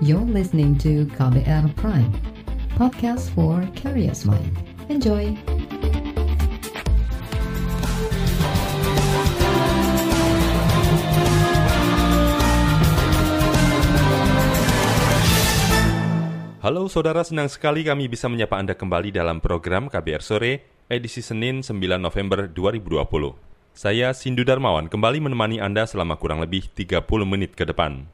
You're listening to KBR Prime, podcast for curious mind. Enjoy! Halo saudara, senang sekali kami bisa menyapa Anda kembali dalam program KBR Sore, edisi Senin 9 November 2020. Saya Sindu Darmawan kembali menemani Anda selama kurang lebih 30 menit ke depan.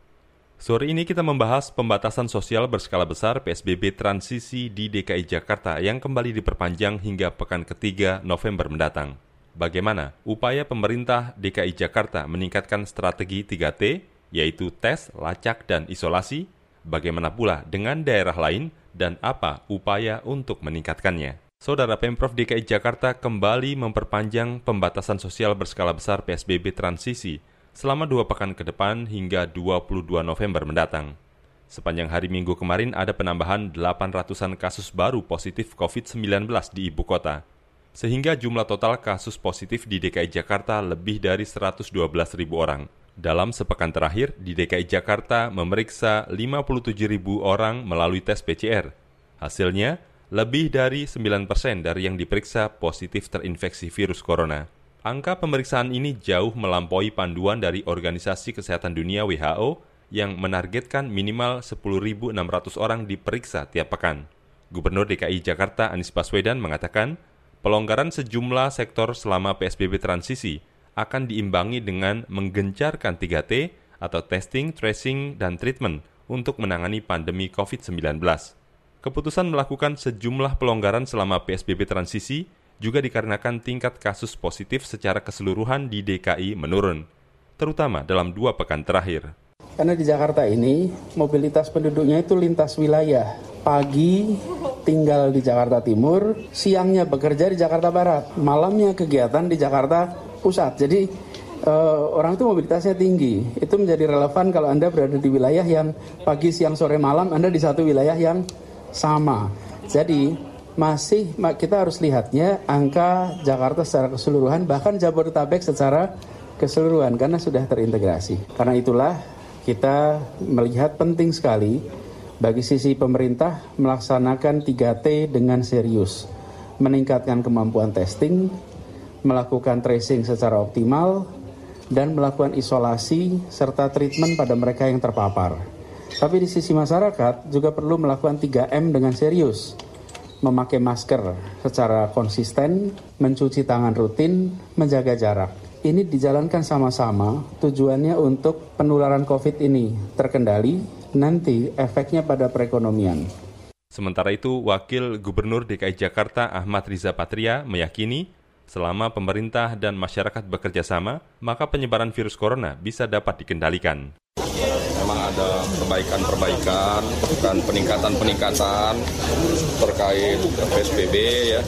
Sore ini kita membahas pembatasan sosial berskala besar PSBB transisi di DKI Jakarta yang kembali diperpanjang hingga pekan ketiga November mendatang. Bagaimana upaya pemerintah DKI Jakarta meningkatkan strategi 3T, yaitu tes, lacak, dan isolasi, bagaimana pula dengan daerah lain, dan apa upaya untuk meningkatkannya. Saudara Pemprov DKI Jakarta kembali memperpanjang pembatasan sosial berskala besar PSBB transisi selama dua pekan ke depan hingga 22 November mendatang. Sepanjang hari Minggu kemarin ada penambahan 800-an kasus baru positif COVID-19 di ibu kota. Sehingga jumlah total kasus positif di DKI Jakarta lebih dari 112 ribu orang. Dalam sepekan terakhir, di DKI Jakarta memeriksa 57 ribu orang melalui tes PCR. Hasilnya, lebih dari 9 persen dari yang diperiksa positif terinfeksi virus corona. Angka pemeriksaan ini jauh melampaui panduan dari Organisasi Kesehatan Dunia WHO yang menargetkan minimal 10.600 orang diperiksa tiap pekan. Gubernur DKI Jakarta Anies Baswedan mengatakan, pelonggaran sejumlah sektor selama PSBB transisi akan diimbangi dengan menggencarkan 3T atau testing, tracing, dan treatment untuk menangani pandemi COVID-19. Keputusan melakukan sejumlah pelonggaran selama PSBB transisi juga dikarenakan tingkat kasus positif secara keseluruhan di DKI menurun, terutama dalam dua pekan terakhir. Karena di Jakarta ini mobilitas penduduknya itu lintas wilayah. Pagi tinggal di Jakarta Timur, siangnya bekerja di Jakarta Barat, malamnya kegiatan di Jakarta pusat. Jadi uh, orang itu mobilitasnya tinggi. Itu menjadi relevan kalau Anda berada di wilayah yang pagi, siang, sore, malam, Anda di satu wilayah yang sama. Jadi masih kita harus lihatnya angka Jakarta secara keseluruhan bahkan Jabodetabek secara keseluruhan karena sudah terintegrasi. Karena itulah kita melihat penting sekali bagi sisi pemerintah melaksanakan 3T dengan serius, meningkatkan kemampuan testing, melakukan tracing secara optimal, dan melakukan isolasi serta treatment pada mereka yang terpapar. Tapi di sisi masyarakat juga perlu melakukan 3M dengan serius, memakai masker secara konsisten, mencuci tangan rutin, menjaga jarak. Ini dijalankan sama-sama tujuannya untuk penularan COVID ini terkendali, nanti efeknya pada perekonomian. Sementara itu, Wakil Gubernur DKI Jakarta Ahmad Riza Patria meyakini Selama pemerintah dan masyarakat bekerja sama, maka penyebaran virus corona bisa dapat dikendalikan ada perbaikan-perbaikan dan peningkatan-peningkatan terkait PSBB ya.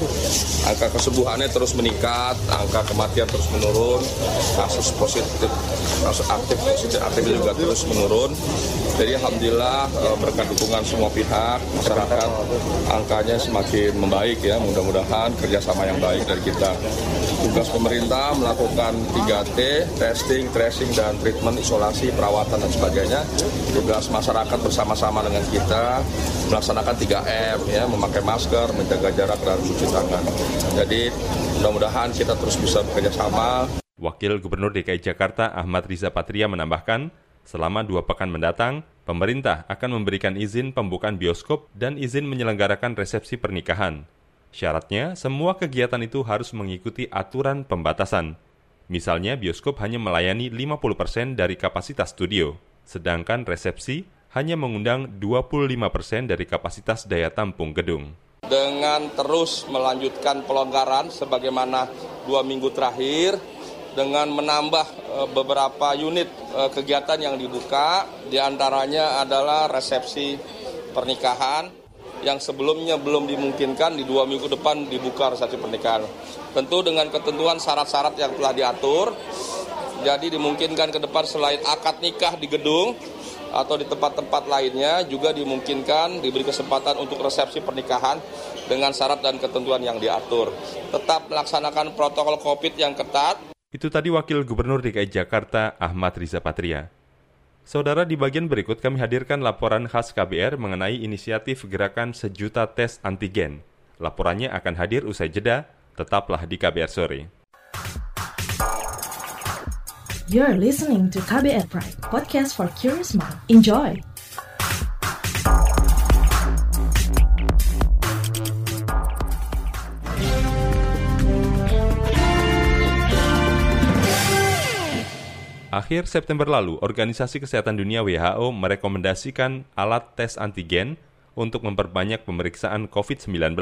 Angka kesembuhannya terus meningkat, angka kematian terus menurun, kasus positif, kasus aktif positif aktif juga terus menurun. Jadi alhamdulillah eh, berkat dukungan semua pihak masyarakat angkanya semakin membaik ya. Mudah-mudahan kerjasama yang baik dari kita. Tugas pemerintah melakukan 3T, testing, tracing, dan treatment, isolasi, perawatan, dan sebagainya. Tugas masyarakat bersama-sama dengan kita melaksanakan 3M ya memakai masker menjaga jarak dan mencuci tangan. Jadi mudah-mudahan kita terus bisa bekerja sama. Wakil Gubernur DKI Jakarta Ahmad Riza Patria menambahkan, selama dua pekan mendatang, pemerintah akan memberikan izin pembukaan bioskop dan izin menyelenggarakan resepsi pernikahan. Syaratnya, semua kegiatan itu harus mengikuti aturan pembatasan. Misalnya, bioskop hanya melayani 50% dari kapasitas studio sedangkan resepsi hanya mengundang 25 persen dari kapasitas daya tampung gedung. Dengan terus melanjutkan pelonggaran sebagaimana dua minggu terakhir, dengan menambah e, beberapa unit e, kegiatan yang dibuka, di antaranya adalah resepsi pernikahan, yang sebelumnya belum dimungkinkan di dua minggu depan dibuka resepsi pernikahan. Tentu dengan ketentuan syarat-syarat yang telah diatur, jadi dimungkinkan ke depan selain akad nikah di gedung atau di tempat-tempat lainnya juga dimungkinkan diberi kesempatan untuk resepsi pernikahan dengan syarat dan ketentuan yang diatur. Tetap melaksanakan protokol COVID yang ketat. Itu tadi Wakil Gubernur DKI Jakarta Ahmad Riza Patria. Saudara, di bagian berikut kami hadirkan laporan khas KBR mengenai inisiatif gerakan sejuta tes antigen. Laporannya akan hadir usai jeda, tetaplah di KBR Sore. You're listening to KBR Pride, podcast for curious mind. Enjoy! Akhir September lalu, Organisasi Kesehatan Dunia WHO merekomendasikan alat tes antigen untuk memperbanyak pemeriksaan COVID-19.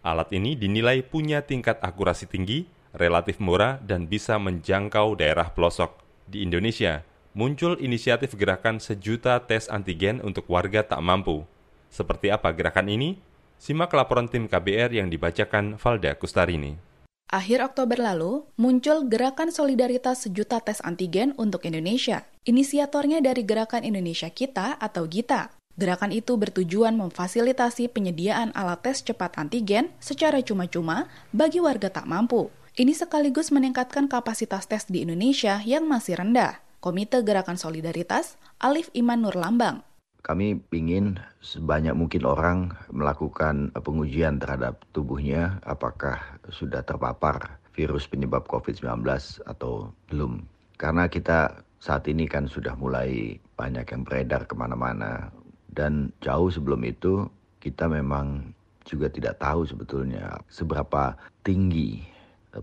Alat ini dinilai punya tingkat akurasi tinggi relatif murah dan bisa menjangkau daerah pelosok. Di Indonesia, muncul inisiatif gerakan sejuta tes antigen untuk warga tak mampu. Seperti apa gerakan ini? Simak laporan tim KBR yang dibacakan Valda Kustarini. Akhir Oktober lalu, muncul Gerakan Solidaritas Sejuta Tes Antigen untuk Indonesia. Inisiatornya dari Gerakan Indonesia Kita atau GITA. Gerakan itu bertujuan memfasilitasi penyediaan alat tes cepat antigen secara cuma-cuma bagi warga tak mampu. Ini sekaligus meningkatkan kapasitas tes di Indonesia yang masih rendah. Komite Gerakan Solidaritas, Alif Iman Nur Lambang. Kami ingin sebanyak mungkin orang melakukan pengujian terhadap tubuhnya apakah sudah terpapar virus penyebab COVID-19 atau belum. Karena kita saat ini kan sudah mulai banyak yang beredar ke mana-mana. Dan jauh sebelum itu kita memang juga tidak tahu sebetulnya seberapa tinggi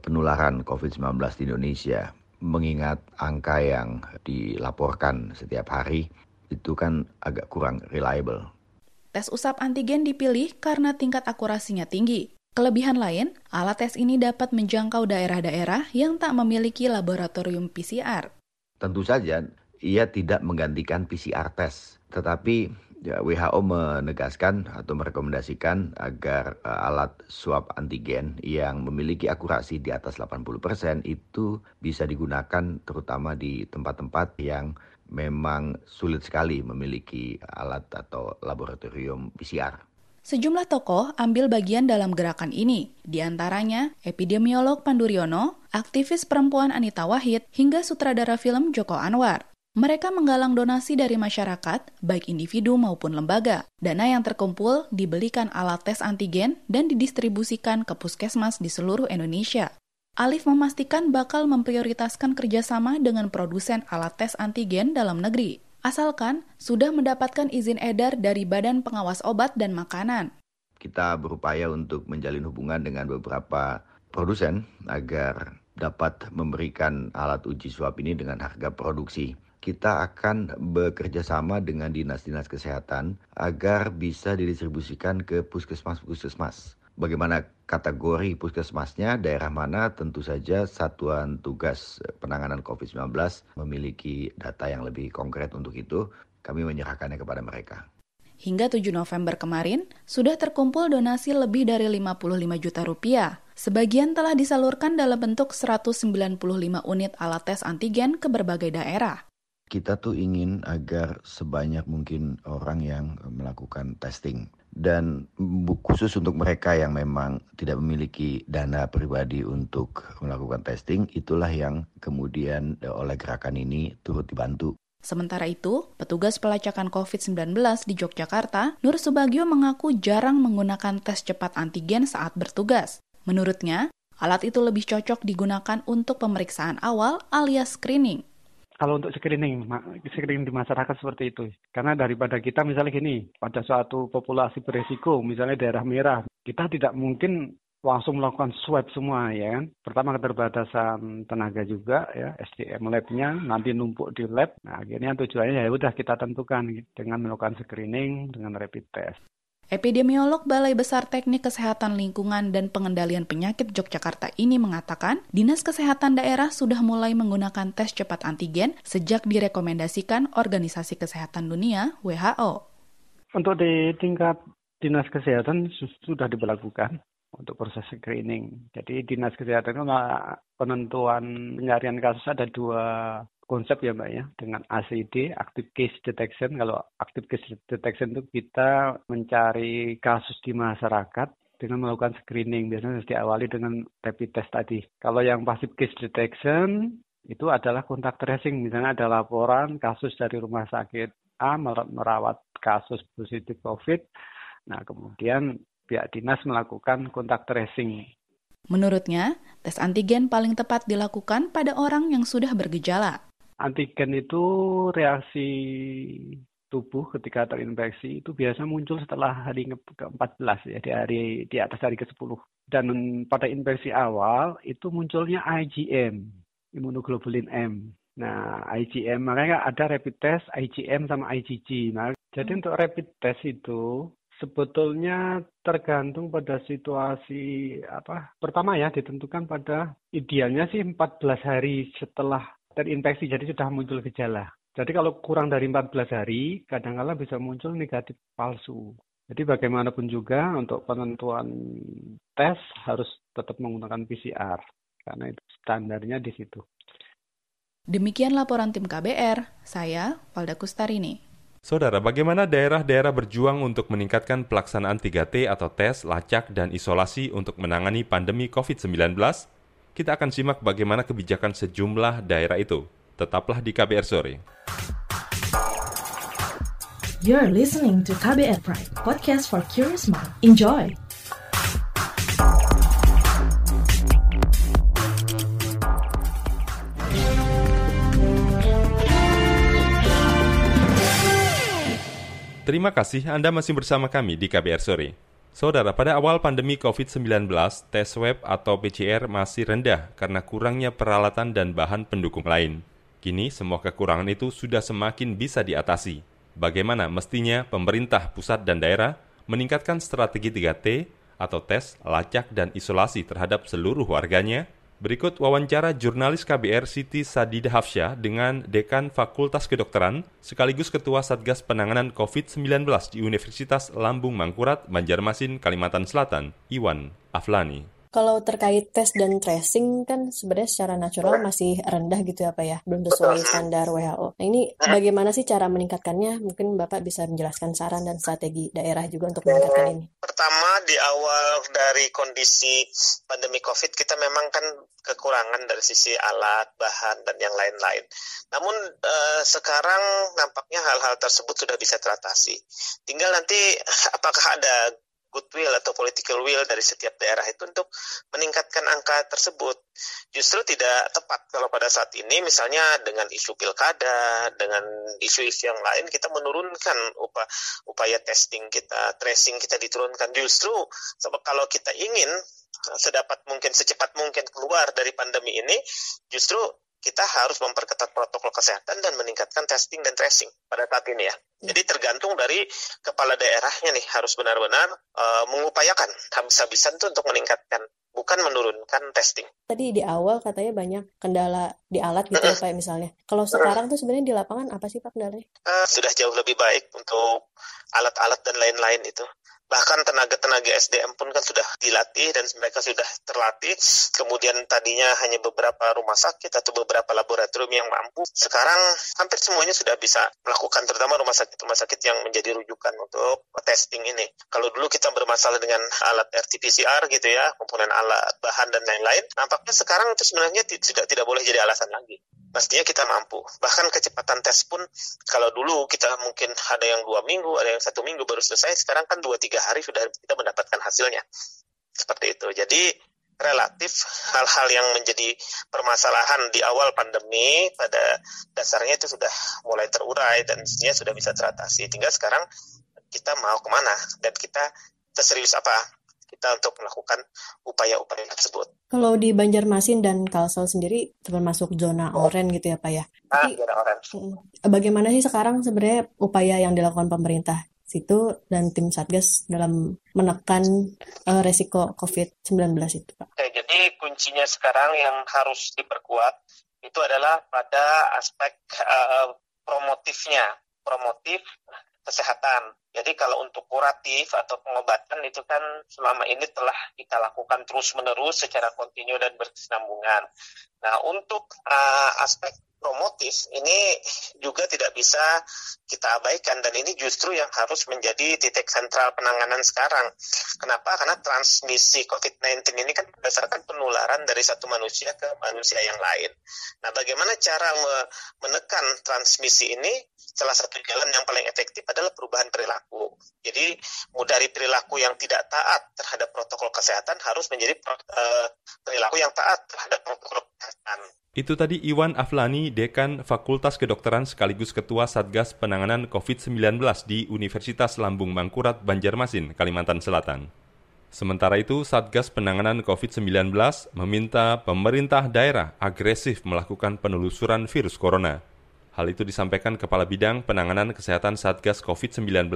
penularan COVID-19 di Indonesia, mengingat angka yang dilaporkan setiap hari, itu kan agak kurang reliable. Tes usap antigen dipilih karena tingkat akurasinya tinggi. Kelebihan lain, alat tes ini dapat menjangkau daerah-daerah yang tak memiliki laboratorium PCR. Tentu saja, ia tidak menggantikan PCR tes, tetapi Ya, WHO menegaskan atau merekomendasikan agar uh, alat swab antigen yang memiliki akurasi di atas 80% itu bisa digunakan terutama di tempat-tempat yang memang sulit sekali memiliki alat atau laboratorium PCR. Sejumlah tokoh ambil bagian dalam gerakan ini, di antaranya epidemiolog Panduryono, aktivis perempuan Anita Wahid, hingga sutradara film Joko Anwar. Mereka menggalang donasi dari masyarakat, baik individu maupun lembaga. Dana yang terkumpul dibelikan alat tes antigen dan didistribusikan ke puskesmas di seluruh Indonesia. Alif memastikan bakal memprioritaskan kerjasama dengan produsen alat tes antigen dalam negeri, asalkan sudah mendapatkan izin edar dari Badan Pengawas Obat dan Makanan. Kita berupaya untuk menjalin hubungan dengan beberapa produsen agar dapat memberikan alat uji swab ini dengan harga produksi kita akan bekerja sama dengan dinas-dinas kesehatan agar bisa didistribusikan ke puskesmas-puskesmas. Bagaimana kategori puskesmasnya, daerah mana, tentu saja satuan tugas penanganan COVID-19 memiliki data yang lebih konkret untuk itu. Kami menyerahkannya kepada mereka. Hingga 7 November kemarin, sudah terkumpul donasi lebih dari 55 juta rupiah. Sebagian telah disalurkan dalam bentuk 195 unit alat tes antigen ke berbagai daerah kita tuh ingin agar sebanyak mungkin orang yang melakukan testing dan khusus untuk mereka yang memang tidak memiliki dana pribadi untuk melakukan testing itulah yang kemudian oleh gerakan ini turut dibantu. Sementara itu, petugas pelacakan COVID-19 di Yogyakarta, Nur Subagio mengaku jarang menggunakan tes cepat antigen saat bertugas. Menurutnya, alat itu lebih cocok digunakan untuk pemeriksaan awal alias screening kalau untuk screening, screening di masyarakat seperti itu. Karena daripada kita misalnya gini, pada suatu populasi beresiko, misalnya daerah merah, kita tidak mungkin langsung melakukan swab semua ya kan. Pertama keterbatasan tenaga juga ya, SDM lab-nya nanti numpuk di lab. Nah, akhirnya tujuannya ya udah kita tentukan dengan melakukan screening dengan rapid test. Epidemiolog Balai Besar Teknik Kesehatan Lingkungan dan Pengendalian Penyakit Yogyakarta ini mengatakan, Dinas Kesehatan daerah sudah mulai menggunakan tes cepat antigen sejak direkomendasikan Organisasi Kesehatan Dunia WHO. Untuk di tingkat Dinas Kesehatan sudah diberlakukan untuk proses screening. Jadi Dinas Kesehatan itu penentuan penyarian kasus ada dua konsep ya Mbak ya dengan ACD active case detection kalau active case detection itu kita mencari kasus di masyarakat dengan melakukan screening biasanya harus diawali dengan rapid test tadi kalau yang passive case detection itu adalah kontak tracing. Misalnya ada laporan kasus dari rumah sakit A merawat kasus positif COVID. Nah, kemudian pihak dinas melakukan kontak tracing. Menurutnya, tes antigen paling tepat dilakukan pada orang yang sudah bergejala. Antigen itu reaksi tubuh ketika terinfeksi itu biasa muncul setelah hari ke-14 ya di hari di atas hari ke-10. Dan pada infeksi awal itu munculnya IgM, imunoglobulin M. Nah, IgM makanya ada rapid test IgM sama IgG. Nah, jadi untuk rapid test itu sebetulnya tergantung pada situasi apa pertama ya ditentukan pada idealnya sih 14 hari setelah terinfeksi jadi sudah muncul gejala. Jadi kalau kurang dari 14 hari kadang-kala bisa muncul negatif palsu. Jadi bagaimanapun juga untuk penentuan tes harus tetap menggunakan PCR karena itu standarnya di situ. Demikian laporan tim KBR, saya Valda Kustarini. Saudara, bagaimana daerah-daerah berjuang untuk meningkatkan pelaksanaan 3T atau tes, lacak, dan isolasi untuk menangani pandemi COVID-19? Kita akan simak bagaimana kebijakan sejumlah daerah itu. Tetaplah di KBR Sore. You're listening to KBR Pride, podcast for curious mind. Enjoy! Terima kasih Anda masih bersama kami di KBR Sore. Saudara, pada awal pandemi COVID-19, tes swab atau PCR masih rendah karena kurangnya peralatan dan bahan pendukung lain. Kini, semua kekurangan itu sudah semakin bisa diatasi. Bagaimana mestinya pemerintah pusat dan daerah meningkatkan strategi 3T atau tes, lacak, dan isolasi terhadap seluruh warganya Berikut wawancara jurnalis KBR Siti Sadida Hafsyah dengan Dekan Fakultas Kedokteran sekaligus Ketua Satgas Penanganan COVID-19 di Universitas Lambung Mangkurat, Banjarmasin, Kalimantan Selatan, Iwan Aflani. Kalau terkait tes dan tracing kan sebenarnya secara natural masih rendah gitu ya Pak ya, belum sesuai standar WHO. Nah ini bagaimana sih cara meningkatkannya? Mungkin Bapak bisa menjelaskan saran dan strategi daerah juga untuk meningkatkan ini. Pertama di awal dari kondisi pandemi COVID kita memang kan kekurangan dari sisi alat, bahan dan yang lain-lain. Namun eh, sekarang nampaknya hal-hal tersebut sudah bisa teratasi. Tinggal nanti apakah ada goodwill atau political will dari setiap daerah itu untuk meningkatkan angka tersebut. Justru tidak tepat kalau pada saat ini misalnya dengan isu pilkada, dengan isu-isu yang lain kita menurunkan upaya, upaya testing kita, tracing kita diturunkan. Justru sebab kalau kita ingin sedapat mungkin secepat mungkin keluar dari pandemi ini, justru kita harus memperketat protokol kesehatan dan meningkatkan testing dan tracing pada saat ini ya. Jadi tergantung dari kepala daerahnya nih harus benar-benar uh, mengupayakan habis-habisan tuh untuk meningkatkan bukan menurunkan testing. Tadi di awal katanya banyak kendala di alat gitu ya Pak misalnya. Kalau sekarang tuh sebenarnya di lapangan apa sih Pak kendalanya? Uh, sudah jauh lebih baik untuk alat-alat dan lain-lain itu bahkan tenaga-tenaga SDM pun kan sudah dilatih dan mereka sudah terlatih. Kemudian tadinya hanya beberapa rumah sakit atau beberapa laboratorium yang mampu. Sekarang hampir semuanya sudah bisa melakukan, terutama rumah sakit-rumah sakit yang menjadi rujukan untuk testing ini. Kalau dulu kita bermasalah dengan alat RT-PCR gitu ya, komponen alat, bahan dan lain-lain, nampaknya sekarang itu sebenarnya tidak tidak boleh jadi alasan lagi pastinya kita mampu. Bahkan kecepatan tes pun kalau dulu kita mungkin ada yang dua minggu, ada yang satu minggu baru selesai, sekarang kan dua tiga hari sudah kita mendapatkan hasilnya. Seperti itu. Jadi relatif hal-hal yang menjadi permasalahan di awal pandemi pada dasarnya itu sudah mulai terurai dan sudah bisa teratasi. Tinggal sekarang kita mau ke mana dan kita seserius apa kita untuk melakukan upaya-upaya tersebut. Kalau di Banjarmasin dan Kalsel sendiri termasuk zona oh. oranye gitu ya Pak ya? Ah, zona oranye. Bagaimana sih sekarang sebenarnya upaya yang dilakukan pemerintah situ dan tim Satgas dalam menekan uh, resiko COVID-19 itu Pak? Oke, jadi kuncinya sekarang yang harus diperkuat itu adalah pada aspek uh, promotifnya, promotif kesehatan. Jadi kalau untuk kuratif atau pengobatan itu kan selama ini telah kita lakukan terus-menerus secara kontinu dan berkesinambungan. Nah, untuk uh, aspek promotif ini juga tidak bisa kita abaikan dan ini justru yang harus menjadi titik sentral penanganan sekarang. Kenapa? Karena transmisi COVID-19 ini kan berdasarkan penularan dari satu manusia ke manusia yang lain. Nah, bagaimana cara menekan transmisi ini? Salah satu jalan yang paling efektif adalah perubahan perilaku. Jadi, dari perilaku yang tidak taat terhadap protokol kesehatan harus menjadi uh, perilaku yang taat terhadap protokol kesehatan. Itu tadi Iwan Aflani, Dekan Fakultas Kedokteran sekaligus Ketua Satgas Penanganan COVID-19 di Universitas Lambung Mangkurat, Banjarmasin, Kalimantan Selatan. Sementara itu, Satgas Penanganan COVID-19 meminta pemerintah daerah agresif melakukan penelusuran virus corona. Hal itu disampaikan Kepala Bidang Penanganan Kesehatan Satgas COVID-19,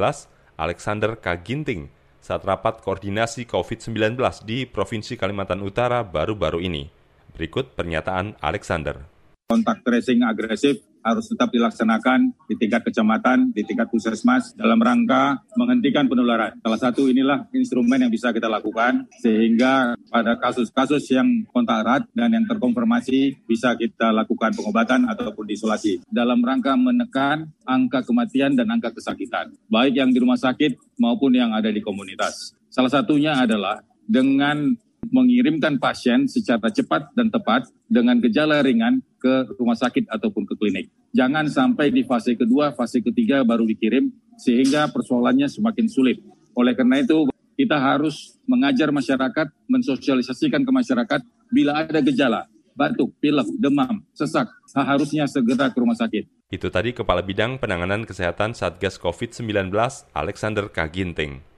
Alexander K. Ginting, saat rapat koordinasi COVID-19 di Provinsi Kalimantan Utara baru-baru ini. Berikut pernyataan Alexander. Kontak tracing agresif harus tetap dilaksanakan di tingkat kecamatan, di tingkat puskesmas dalam rangka menghentikan penularan. Salah satu inilah instrumen yang bisa kita lakukan sehingga pada kasus-kasus yang kontak erat dan yang terkonfirmasi bisa kita lakukan pengobatan ataupun diisolasi dalam rangka menekan angka kematian dan angka kesakitan, baik yang di rumah sakit maupun yang ada di komunitas. Salah satunya adalah dengan mengirimkan pasien secara cepat dan tepat dengan gejala ringan ke rumah sakit ataupun ke klinik. Jangan sampai di fase kedua, fase ketiga baru dikirim sehingga persoalannya semakin sulit. Oleh karena itu, kita harus mengajar masyarakat, mensosialisasikan ke masyarakat bila ada gejala, batuk, pilek, demam, sesak, seharusnya segera ke rumah sakit. Itu tadi Kepala Bidang Penanganan Kesehatan Satgas COVID-19 Alexander Kaginting.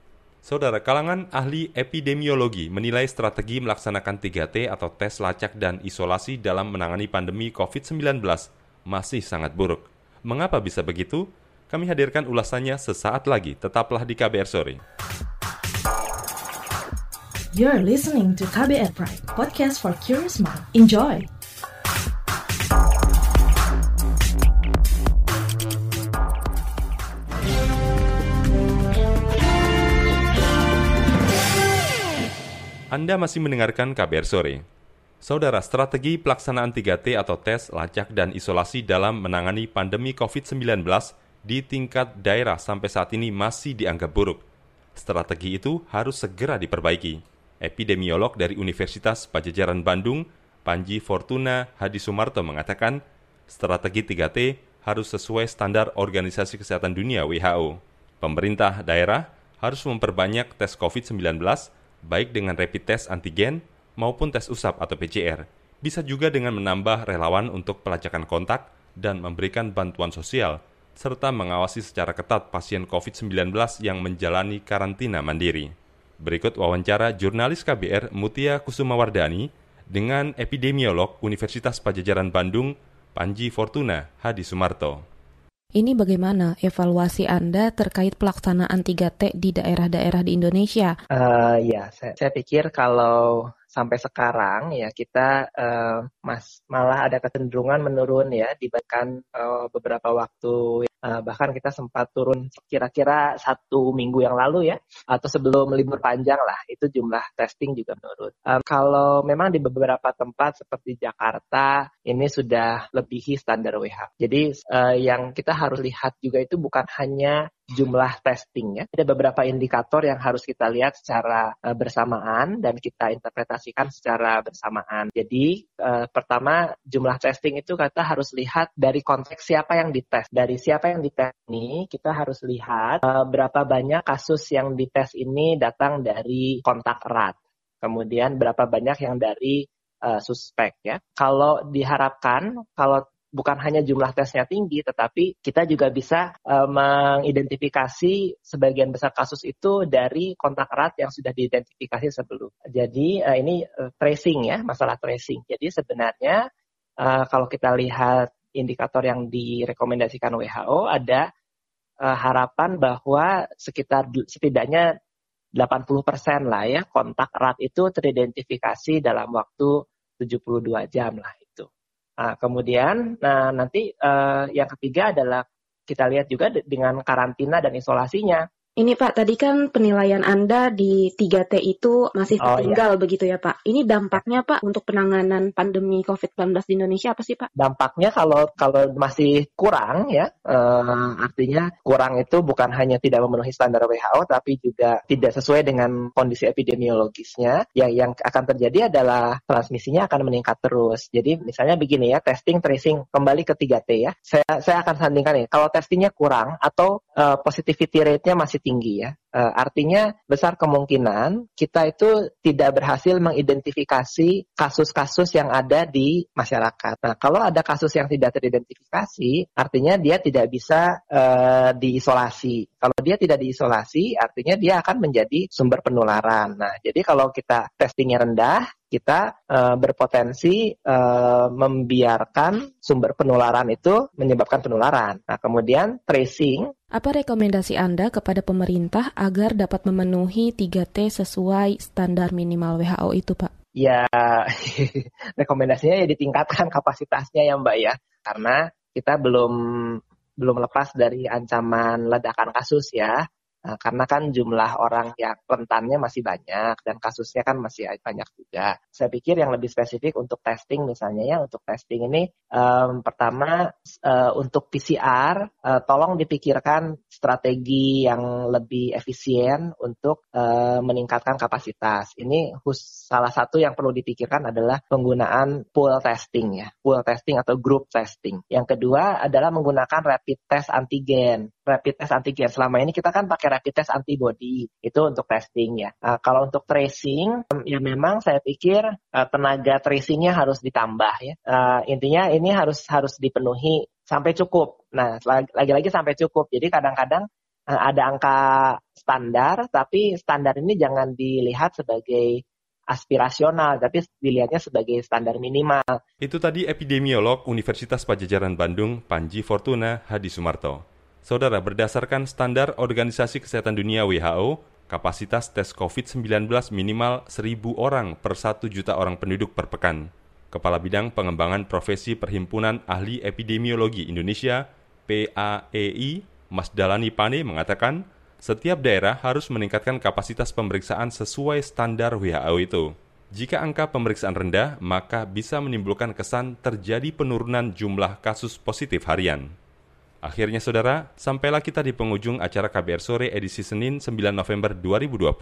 Saudara kalangan ahli epidemiologi menilai strategi melaksanakan 3T atau tes lacak dan isolasi dalam menangani pandemi COVID-19 masih sangat buruk. Mengapa bisa begitu? Kami hadirkan ulasannya sesaat lagi. Tetaplah di KBR Sore. You're listening to KBR Pride, podcast for curious mind. Enjoy! Anda masih mendengarkan KBR Sore. Saudara, strategi pelaksanaan 3T atau tes, lacak, dan isolasi dalam menangani pandemi COVID-19 di tingkat daerah sampai saat ini masih dianggap buruk. Strategi itu harus segera diperbaiki. Epidemiolog dari Universitas Pajajaran Bandung, Panji Fortuna Hadi Sumarto mengatakan, strategi 3T harus sesuai standar Organisasi Kesehatan Dunia WHO. Pemerintah daerah harus memperbanyak tes COVID-19 baik dengan rapid test antigen maupun tes usap atau PCR. Bisa juga dengan menambah relawan untuk pelacakan kontak dan memberikan bantuan sosial, serta mengawasi secara ketat pasien COVID-19 yang menjalani karantina mandiri. Berikut wawancara jurnalis KBR Mutia Kusumawardani dengan epidemiolog Universitas Pajajaran Bandung, Panji Fortuna Hadi Sumarto. Ini bagaimana evaluasi Anda terkait pelaksanaan 3T di daerah-daerah di Indonesia? Uh, ya, saya, saya pikir kalau sampai sekarang ya kita uh, mas malah ada kecenderungan menurun ya dibandingkan uh, beberapa waktu uh, bahkan kita sempat turun kira-kira satu minggu yang lalu ya atau sebelum libur panjang lah itu jumlah testing juga menurun. Um, kalau memang di beberapa tempat seperti Jakarta ini sudah lebihi standar WHO. Jadi uh, yang kita harus lihat juga itu bukan hanya jumlah testing ya. Ada beberapa indikator yang harus kita lihat secara uh, bersamaan dan kita interpretasikan secara bersamaan. Jadi uh, pertama jumlah testing itu kita harus lihat dari konteks siapa yang dites. Dari siapa yang dites ini kita harus lihat uh, berapa banyak kasus yang dites ini datang dari kontak erat. Kemudian berapa banyak yang dari uh, suspek ya. Kalau diharapkan kalau bukan hanya jumlah tesnya tinggi, tetapi kita juga bisa uh, mengidentifikasi sebagian besar kasus itu dari kontak erat yang sudah diidentifikasi sebelum. Jadi uh, ini uh, tracing ya, masalah tracing. Jadi sebenarnya uh, kalau kita lihat indikator yang direkomendasikan WHO ada uh, harapan bahwa sekitar setidaknya 80% lah ya kontak erat itu teridentifikasi dalam waktu 72 jam lah Nah, kemudian, nah nanti uh, yang ketiga adalah kita lihat juga dengan karantina dan isolasinya. Ini Pak, tadi kan penilaian Anda di 3T itu masih Oh, tertinggal begitu ya Pak. Ini dampaknya Pak untuk penanganan pandemi COVID-19 di Indonesia apa sih Pak? dampaknya kalau kalau masih kurang ya eh, artinya kurang itu bukan hanya tidak memenuhi standar WHO tapi juga tidak sesuai dengan kondisi epidemiologisnya yang yang akan terjadi adalah transmisinya akan meningkat terus jadi misalnya begini ya testing tracing kembali ke 3T ya saya saya akan sandingkan ya kalau testingnya kurang atau eh, positivity rate-nya masih tinggi ya Eh, artinya besar kemungkinan kita itu tidak berhasil mengidentifikasi kasus-kasus yang ada di masyarakat. Nah, kalau ada kasus yang tidak teridentifikasi, artinya dia tidak bisa eh, diisolasi. Kalau dia tidak diisolasi, artinya dia akan menjadi sumber penularan. Nah, jadi kalau kita testingnya rendah, kita eh, berpotensi eh, membiarkan sumber penularan itu menyebabkan penularan. Nah, kemudian tracing Apa rekomendasi Anda kepada pemerintah agar dapat memenuhi 3T sesuai standar minimal WHO itu Pak? ya rekomendasinya ya ditingkatkan kapasitasnya ya Mbak ya karena kita belum belum lepas dari ancaman ledakan kasus ya Nah, karena kan jumlah orang yang rentannya masih banyak dan kasusnya kan masih banyak juga. Saya pikir yang lebih spesifik untuk testing misalnya ya untuk testing ini em, pertama eh, untuk PCR eh, tolong dipikirkan strategi yang lebih efisien untuk eh, meningkatkan kapasitas. Ini salah satu yang perlu dipikirkan adalah penggunaan pool testing ya, pool testing atau group testing. Yang kedua adalah menggunakan rapid test antigen. Rapid test antigen selama ini kita kan pakai rapid test antibody itu untuk testing ya. Nah, kalau untuk tracing ya memang saya pikir eh, tenaga tracingnya harus ditambah ya. Eh, intinya ini harus harus dipenuhi sampai cukup. Nah lag- lagi-lagi sampai cukup. Jadi kadang-kadang eh, ada angka standar, tapi standar ini jangan dilihat sebagai aspirasional, tapi dilihatnya sebagai standar minimal. Itu tadi epidemiolog Universitas Pajajaran Bandung, Panji Fortuna Hadi Sumarto. Saudara, berdasarkan standar Organisasi Kesehatan Dunia WHO, kapasitas tes COVID-19 minimal 1.000 orang per 1 juta orang penduduk per pekan. Kepala Bidang Pengembangan Profesi Perhimpunan Ahli Epidemiologi Indonesia, PAEI, Mas Dalani Pane mengatakan, setiap daerah harus meningkatkan kapasitas pemeriksaan sesuai standar WHO itu. Jika angka pemeriksaan rendah, maka bisa menimbulkan kesan terjadi penurunan jumlah kasus positif harian. Akhirnya saudara, sampailah kita di penghujung acara KBR Sore edisi Senin 9 November 2020.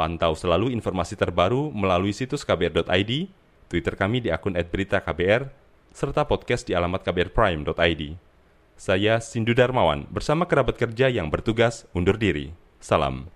Pantau selalu informasi terbaru melalui situs kbr.id, Twitter kami di akun @beritaKBR, serta podcast di alamat kbrprime.id. Saya Sindu Darmawan bersama kerabat kerja yang bertugas undur diri. Salam.